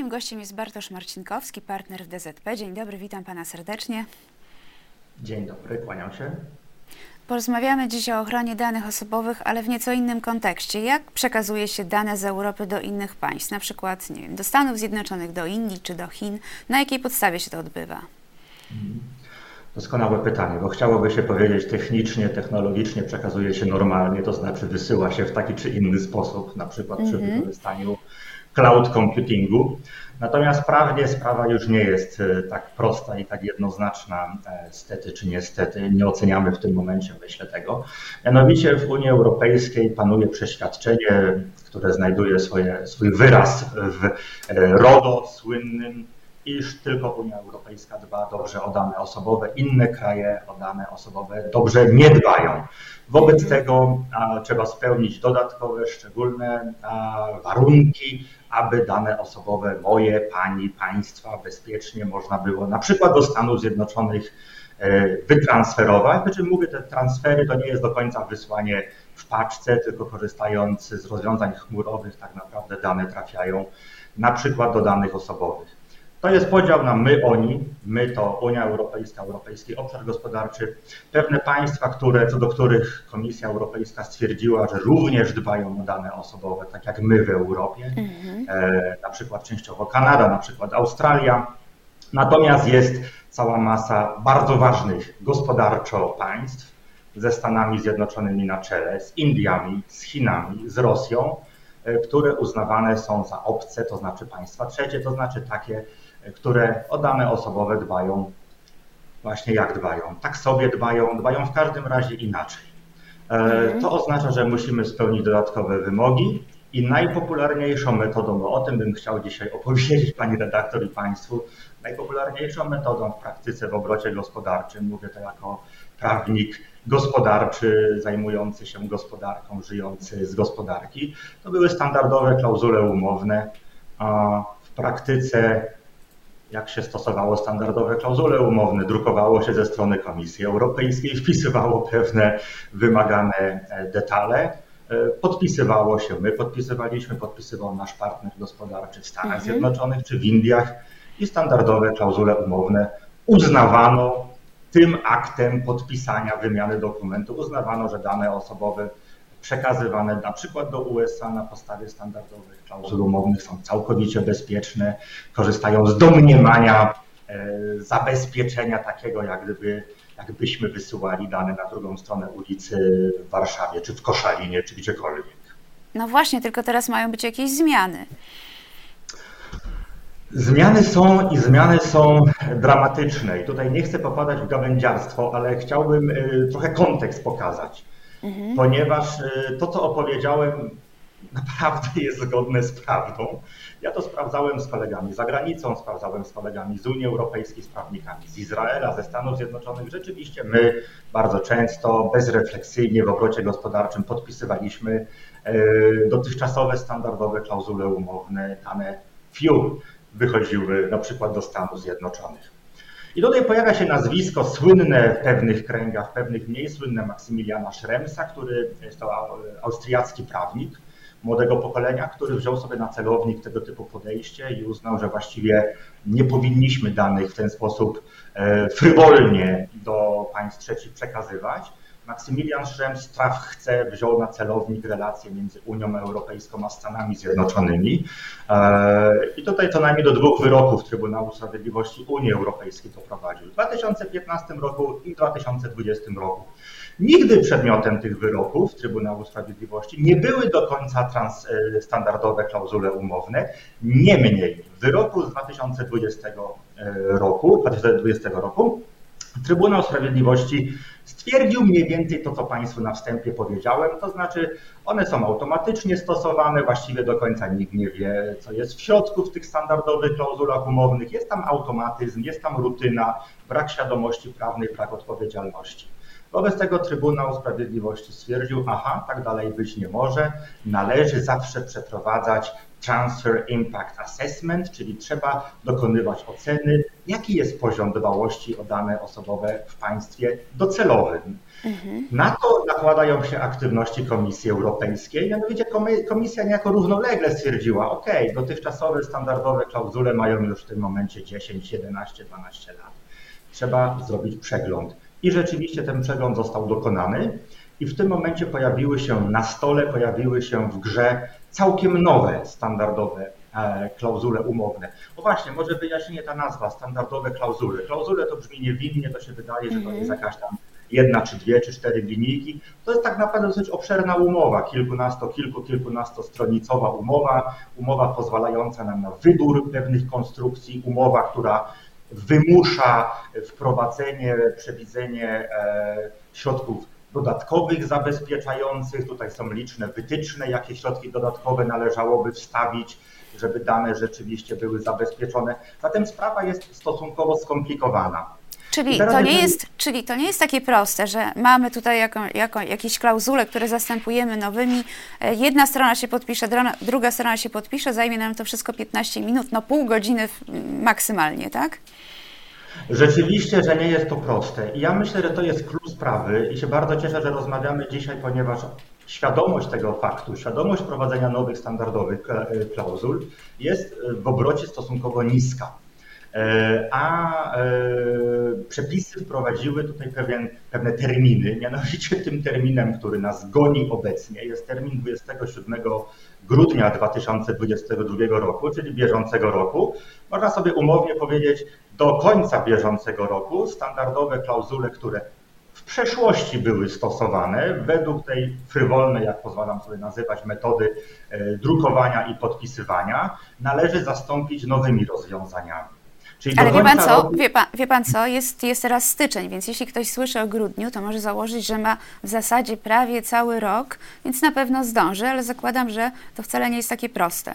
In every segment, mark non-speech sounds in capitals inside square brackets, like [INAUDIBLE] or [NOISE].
Moim gościem jest Bartosz Marcinkowski, partner w DZP. Dzień dobry, witam pana serdecznie. Dzień dobry, kłaniam się. Porozmawiamy dziś o ochronie danych osobowych, ale w nieco innym kontekście. Jak przekazuje się dane z Europy do innych państw, na przykład nie wiem, do Stanów Zjednoczonych, do Indii czy do Chin? Na jakiej podstawie się to odbywa? Doskonałe pytanie, bo chciałoby się powiedzieć technicznie, technologicznie przekazuje się normalnie, to znaczy wysyła się w taki czy inny sposób, na przykład przy mm -hmm. wykorzystaniu cloud computingu. Natomiast prawnie sprawa już nie jest e, tak prosta i tak jednoznaczna, e, stety czy niestety. Nie oceniamy w tym momencie, myślę, tego. Mianowicie w Unii Europejskiej panuje przeświadczenie, które znajduje swoje, swój wyraz w e, RODO słynnym, iż tylko Unia Europejska dba dobrze o dane osobowe, inne kraje o dane osobowe dobrze nie dbają. Wobec tego trzeba spełnić dodatkowe, szczególne warunki, aby dane osobowe moje, pani, państwa bezpiecznie można było na przykład do Stanów Zjednoczonych e, wytransferować. Czym mówię, te transfery to nie jest do końca wysłanie w paczce, tylko korzystając z rozwiązań chmurowych, tak naprawdę dane trafiają na przykład do danych osobowych. To jest podział na my, oni. My to Unia Europejska, Europejski Obszar Gospodarczy. Pewne państwa, które, co do których Komisja Europejska stwierdziła, że również dbają o dane osobowe, tak jak my w Europie. Mhm. E, na przykład częściowo Kanada, na przykład Australia. Natomiast jest cała masa bardzo ważnych gospodarczo państw ze Stanami Zjednoczonymi na czele, z Indiami, z Chinami, z Rosją, e, które uznawane są za obce, to znaczy państwa trzecie, to znaczy takie, które o dane osobowe dbają właśnie jak dbają. Tak sobie dbają, dbają w każdym razie inaczej. E, mhm. To oznacza, że musimy spełnić dodatkowe wymogi i najpopularniejszą metodą, bo o tym bym chciał dzisiaj opowiedzieć Pani redaktor i Państwu, najpopularniejszą metodą w praktyce w obrocie gospodarczym, mówię to jako prawnik gospodarczy zajmujący się gospodarką, żyjący z gospodarki, to były standardowe klauzule umowne. W praktyce jak się stosowało standardowe klauzule umowne, drukowało się ze strony Komisji Europejskiej, wpisywało pewne wymagane e, detale, e, podpisywało się, my podpisywaliśmy, podpisywał nasz partner gospodarczy w Stanach mhm. Zjednoczonych czy w Indiach i standardowe klauzule umowne uznawano tym aktem podpisania wymiany dokumentu, uznawano, że dane osobowe przekazywane na przykład do USA na podstawie standardowych klauzul umownych są całkowicie bezpieczne, korzystają z domniemania e, zabezpieczenia takiego, jak gdyby jakbyśmy wysyłali dane na drugą stronę ulicy w Warszawie, czy w Koszalinie, czy gdziekolwiek. No właśnie, tylko teraz mają być jakieś zmiany. Zmiany są i zmiany są dramatyczne. I tutaj nie chcę popadać w gawędziarstwo, ale chciałbym e, trochę kontekst pokazać mhm. ponieważ y, to, co opowiedziałem, [LAUGHS] naprawdę jest zgodne z prawdą. Ja to sprawdzałem z kolegami za granicą, sprawdzałem z kolegami z Unii Europejskiej, z prawnikami z Izraela, ze Stanów Zjednoczonych. Rzeczywiście my bardzo często, bezrefleksyjnie w obrocie gospodarczym podpisywaliśmy y, dotychczasowe standardowe klauzule umowne, dane FIU wychodziły na przykład do Stanów Zjednoczonych. I tutaj pojawia się nazwisko słynne w pewnych kręgach, w pewnych mniej słynne Maksymiliana Schremsa, który jest to austriacki prawnik młodego pokolenia, który wziął sobie na celownik tego typu podejście i uznał, że właściwie nie powinniśmy danych w ten sposób e, frywolnie do państw trzecich przekazywać, Maksymilian Schrems-Straf chce, wziął na celownik relacje między Unią Europejską a Stanami Zjednoczonymi. E, I tutaj co najmniej do dwóch wyroków Trybunału Sprawiedliwości Unii Europejskiej doprowadził. W 2015 roku i w 2020 roku. Nigdy przedmiotem tych wyroków Trybunału Sprawiedliwości nie były do końca e, standardowe klauzule umowne. Niemniej w wyroku z 2020 e, roku, 2020 roku Trybunał Sprawiedliwości stwierdził mniej więcej to, co Państwu na wstępie powiedziałem, to znaczy one są automatycznie stosowane, właściwie do końca nikt nie wie, co jest w środku w tych standardowych klauzulach umownych. Jest tam automatyzm, jest tam rutyna, brak świadomości prawnej, brak odpowiedzialności. Wobec tego Trybunał Sprawiedliwości stwierdził, aha, tak dalej być nie może, należy zawsze przeprowadzać Transfer Impact Assessment, czyli trzeba dokonywać oceny, jaki jest poziom dbałości o dane osobowe w państwie docelowym. Mhm. Na to nakładają się aktywności Komisji Europejskiej. Mianowicie Komisja niejako równolegle stwierdziła, OK, dotychczasowe standardowe klauzule mają już w tym momencie 10, 11, 12 lat. Trzeba zrobić przegląd. I rzeczywiście ten przegląd został dokonany. I w tym momencie pojawiły się na stole, pojawiły się w grze całkiem nowe standardowe e, klauzule umowne. O właśnie, może wyjaśnię ta nazwa, standardowe klauzule. Klauzule to brzmi niewinnie, to się wydaje, że to mhm. jest jakaś tam jedna, czy dwie, czy cztery linijki. To jest tak naprawdę dosyć obszerna umowa, kilkunasto, kilku, kilkunastostronicowa umowa, umowa pozwalająca nam na wybór pewnych konstrukcji, umowa, która wymusza wprowadzenie, przewidzenie e, środków dodatkowych zabezpieczających. Tutaj są liczne wytyczne, jakie środki dodatkowe należałoby wstawić, żeby dane rzeczywiście były zabezpieczone. Zatem sprawa jest stosunkowo skomplikowana. Czyli to, nie jest, czyli to nie jest takie proste, że mamy tutaj jako, jako, jakieś klauzule, które zastępujemy nowymi. E, jedna strona się podpisze, druga strona się podpisze, zajmie nam to wszystko 15 minut, no pół godziny maksymalnie, tak? Rzeczywiście, że nie jest to proste. I ja myślę, że to jest klucz sprawy i się bardzo cieszę, że rozmawiamy dzisiaj, ponieważ świadomość tego faktu, świadomość prowadzenia nowych standardowych klauzul jest w obrocie stosunkowo niska. E, a e, przepisy wprowadziły tutaj pewien, pewne terminy, mianowicie tym terminem, który nas goni obecnie, jest termin 27 grudnia 2022 roku, czyli bieżącego roku. Można sobie umownie powiedzieć, do końca bieżącego roku standardowe klauzule, które w przeszłości były stosowane według tej frywolnej, jak pozwalam sobie nazywać, metody e, drukowania i podpisywania, należy zastąpić nowymi rozwiązaniami. Czyli Ale wie pan co, roku... wie, pan, wie pan co, jest, jest teraz styczeń, więc jeśli ktoś słyszy o grudniu, to może założyć, że ma w zasadzie prawie cały rok, więc na pewno zdąży, ale zakładam, że to wcale nie jest takie proste.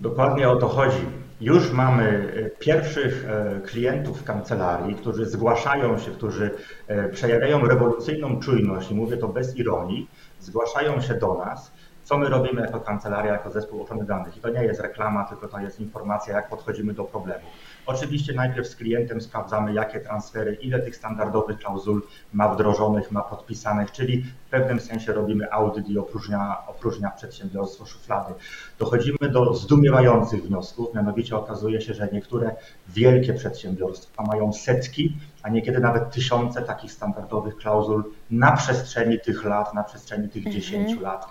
Dokładnie o to chodzi. Już mamy e, pierwszych e, klientów w kancelarii, którzy zgłaszają się, którzy e, przejawiają rewolucyjną czujność, i mówię to bez ironii, zgłaszają się do nas co my robimy jako kancelaria, jako zespół ochrony danych. I to nie jest reklama, tylko to jest informacja, jak podchodzimy do problemu. Oczywiście najpierw z klientem sprawdzamy, jakie transfery, ile tych standardowych klauzul ma wdrożonych, ma podpisanych, czyli w pewnym sensie robimy audyt i opróżnia, opróżnia przedsiębiorstwo szuflady. Dochodzimy do zdumiewających wniosków, mianowicie okazuje się, że niektóre wielkie przedsiębiorstwa mają setki, a niekiedy nawet tysiące takich standardowych klauzul na przestrzeni tych lat, na przestrzeni tych mhm. dziesięciu lat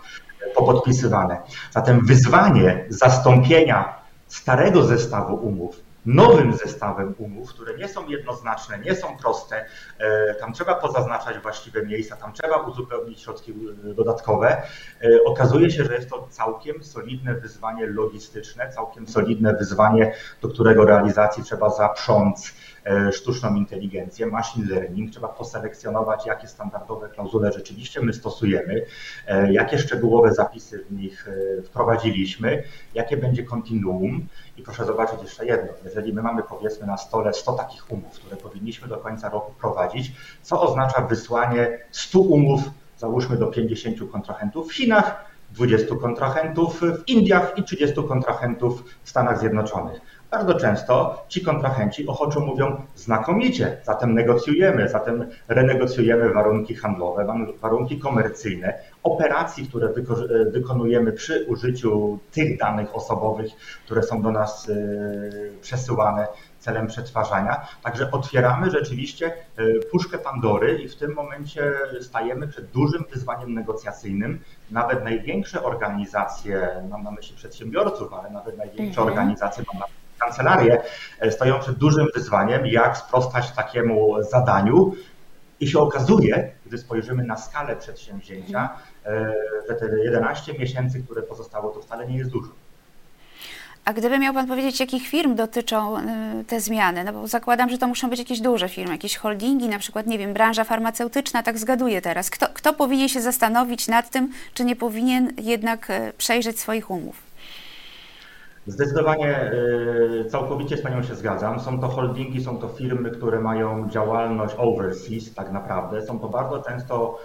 popodpisywane. Zatem wyzwanie zastąpienia starego zestawu umów nowym zestawem umów, które nie są jednoznaczne, nie są proste. E, tam trzeba pozaznaczać właściwe miejsca, tam trzeba uzupełnić środki e, dodatkowe. E, okazuje się, że jest to całkiem solidne wyzwanie logistyczne, całkiem solidne wyzwanie, do którego realizacji trzeba zaprząc sztuczną inteligencję, machine learning. Trzeba poselekcjonować, jakie standardowe klauzule rzeczywiście my stosujemy, jakie szczegółowe zapisy w nich wprowadziliśmy, jakie będzie kontinuum. I proszę zobaczyć jeszcze jedno, jeżeli my mamy powiedzmy na stole 100 takich umów, które powinniśmy do końca roku prowadzić, co oznacza wysłanie 100 umów, załóżmy do 50 kontrahentów w Chinach, 20 kontrahentów w Indiach i 30 kontrahentów w Stanach Zjednoczonych. Bardzo często ci kontrahenci ochoczo mówią znakomicie, zatem negocjujemy, zatem renegocjujemy warunki handlowe, warunki komercyjne, operacji, które wykonujemy przy użyciu tych danych osobowych, które są do nas y, przesyłane celem przetwarzania. Także otwieramy rzeczywiście y, puszkę Pandory i w tym momencie stajemy przed dużym wyzwaniem negocjacyjnym. Nawet największe organizacje, mam na myśli przedsiębiorców, ale nawet największe mhm. organizacje, mam na kancelarie e, stoją przed dużym wyzwaniem, jak sprostać takiemu zadaniu. I się okazuje, gdy spojrzymy na skalę przedsięwzięcia, e, że te 11 miesięcy, które pozostało, to wcale nie jest dużo. A gdyby miał Pan powiedzieć, jakich firm dotyczą e, te zmiany? No bo zakładam, że to muszą być jakieś duże firmy, jakieś holdingi, na przykład, nie wiem, branża farmaceutyczna, tak zgaduję teraz. Kto, kto powinien się zastanowić nad tym, czy nie powinien jednak przejrzeć swoich umów? Zdecydowanie całkowicie z Panią się zgadzam. Są to holdingi, są to firmy, które mają działalność overseas tak naprawdę. Są to bardzo często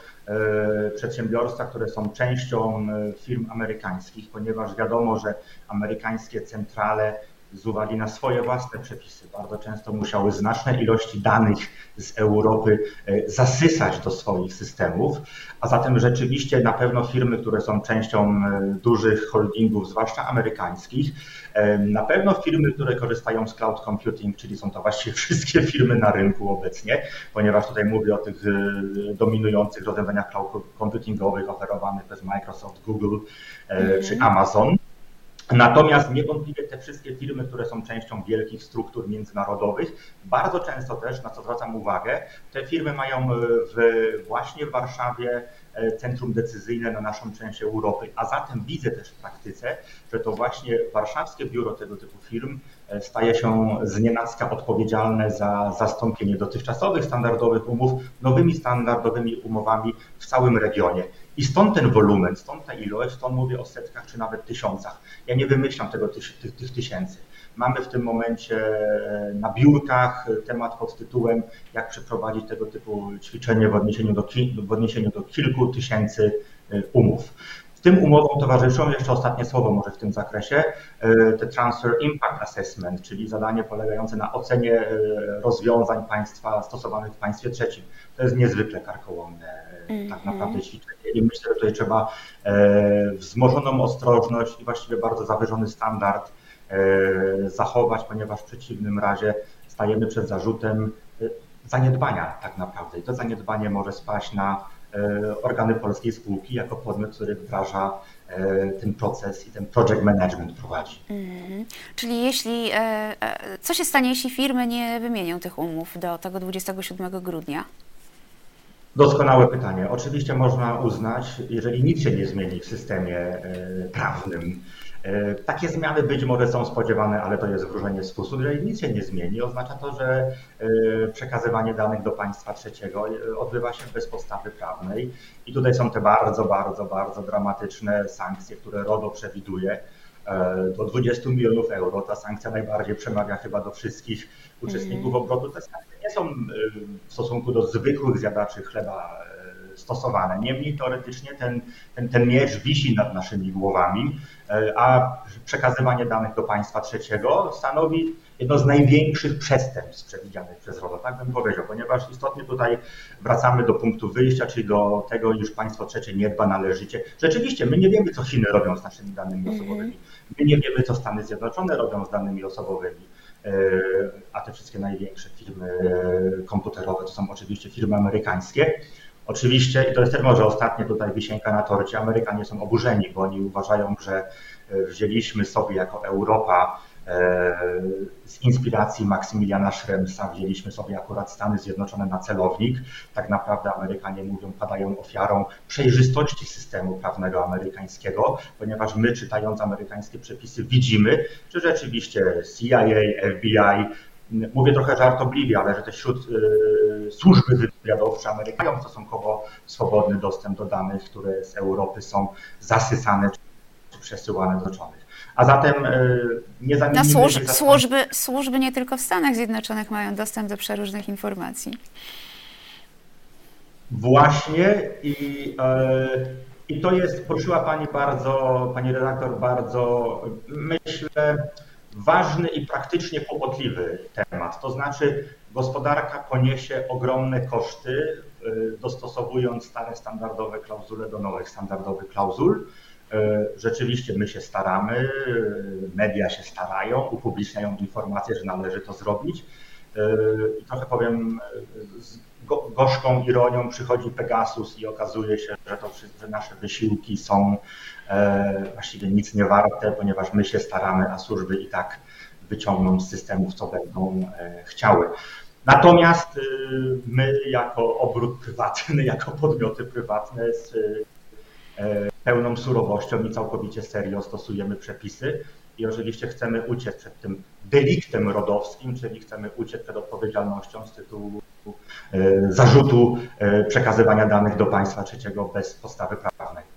przedsiębiorstwa, które są częścią firm amerykańskich, ponieważ wiadomo, że amerykańskie centrale z uwagi na swoje własne przepisy bardzo często musiały znaczne ilości danych z Europy e, zasysać do swoich systemów, a zatem rzeczywiście na pewno firmy, które są częścią e, dużych holdingów, zwłaszcza amerykańskich, e, na pewno firmy, które korzystają z cloud computing, czyli są to właściwie [LAUGHS] wszystkie firmy na rynku obecnie, ponieważ tutaj mówię o tych dominujących rozwiązaniach cloud computingowych oferowanych przez Microsoft, Google czy. Amazon. Natomiast niewątpliwie te wszystkie firmy, które są częścią wielkich struktur międzynarodowych, bardzo często też, na co zwracam uwagę, te firmy mają e, w, właśnie w Warszawie centrum decyzyjne na naszą część Europy, a zatem widzę też w praktyce, że to właśnie warszawskie biuro tego typu firm e, staje się znienacka odpowiedzialne za zastąpienie dotychczasowych standardowych umów nowymi standardowymi umowami w całym regionie. I stąd ten wolumen, stąd ta ilość, stąd mówię o setkach czy nawet tysiącach. Ja nie wymyślam tego tych, tych, tych tysięcy. Mamy w tym momencie e, na biurkach temat pod tytułem jak przeprowadzić tego typu ćwiczenie w odniesieniu do, w odniesieniu do kilku tysięcy e, umów. Tym umowom towarzyszą, jeszcze ostatnie słowo może w tym zakresie, e, te Transfer Impact Assessment, czyli zadanie polegające na ocenie rozwiązań państwa stosowanych w państwie trzecim. To jest niezwykle karkołomne mm -hmm. tak naprawdę ćwiczenie i myślę, że tutaj trzeba wzmożoną ostrożność i właściwie bardzo zawyżony standard E, zachować, ponieważ w przeciwnym razie stajemy przed zarzutem e, zaniedbania tak naprawdę. I to zaniedbanie może spaść na e, organy polskiej spółki jako podmiot, który wdraża ten proces i ten project management prowadzi. Mm, czyli jeśli, co się stanie, jeśli firmy nie wymienią tych umów do tego 27 grudnia? Doskonałe pytanie. Oczywiście można uznać, jeżeli nic się nie zmieni w systemie prawnym, E, takie zmiany być może są spodziewane, ale to jest wróżenie z fusów. Jeżeli nic się nie zmieni, oznacza to, że e, przekazywanie danych do państwa trzeciego e, odbywa się bez podstawy prawnej i tutaj są te bardzo, bardzo, bardzo dramatyczne sankcje, które RODO przewiduje. Do 20 milionów euro. Ta sankcja najbardziej przemawia chyba do wszystkich uczestników mm. obrotu. Te sankcje nie są w stosunku do zwykłych zjadaczy chleba stosowane. Niemniej teoretycznie ten, ten, ten miecz wisi nad naszymi głowami, e, a przekazywanie danych do państwa trzeciego stanowi jedno z największych przestępstw przewidzianych przez RODO, tak bym powiedział, ponieważ istotnie tutaj wracamy do punktu wyjścia, czyli do tego, iż państwo trzecie nie dba należycie. Rzeczywiście, my nie wiemy, co Chiny robią z naszymi danymi mhm. osobowymi. My nie wiemy, co Stany Zjednoczone robią z danymi osobowymi. E, a te wszystkie największe firmy e, komputerowe to są oczywiście firmy amerykańskie. Oczywiście, i to jest też może ostatnia tutaj wisienka na torcie, Amerykanie są oburzeni, bo oni uważają, że e, wzięliśmy sobie jako Europa e, z inspiracji Maksymiliana Schremsa wzięliśmy sobie akurat Stany Zjednoczone na celownik. Tak naprawdę Amerykanie mówią, padają ofiarą przejrzystości systemu prawnego amerykańskiego, ponieważ my czytając amerykańskie przepisy widzimy, że rzeczywiście CIA, FBI mówię trochę żartobliwie, ale że te wśród y, służby wywiadowcze Ameryki mają stosunkowo swobodny dostęp do danych, które z Europy są zasysane czy przesyłane do Zjednoczonych. A zatem y, nie zamienimy... No, służ, służby, służby nie tylko w Stanach Zjednoczonych mają dostęp do przeróżnych informacji. Właśnie i, y, i to jest, poruszyła Pani bardzo, Pani redaktor, bardzo, myślę, ważny i praktycznie kłopotliwy temat. To znaczy, gospodarka poniesie ogromne koszty, y, dostosowując stare standardowe klauzule do nowych standardowych klauzul. Y, rzeczywiście my się staramy, y, media się starają, upubliczniają informacje, że należy to zrobić. I trochę powiem z gorzką ironią przychodzi Pegasus i okazuje się, że, to, że nasze wysiłki są właściwie nic nie warte, ponieważ my się staramy, a służby i tak wyciągną z systemów, co będą e, chciały. Natomiast e, my jako obrót prywatny, [LAUGHS] jako podmioty prywatne z pełną surowością i całkowicie serio stosujemy przepisy i oczywiście chcemy uciec przed tym deliktem rodowskim, czyli chcemy uciec przed odpowiedzialnością z tytułu zarzutu przekazywania danych do państwa trzeciego bez podstawy prawnej.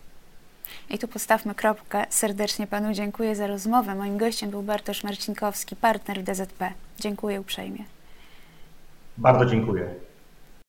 I tu postawmy kropkę. Serdecznie Panu dziękuję za rozmowę. Moim gościem był Bartosz Marcinkowski, partner w DZP. Dziękuję uprzejmie. Bardzo dziękuję.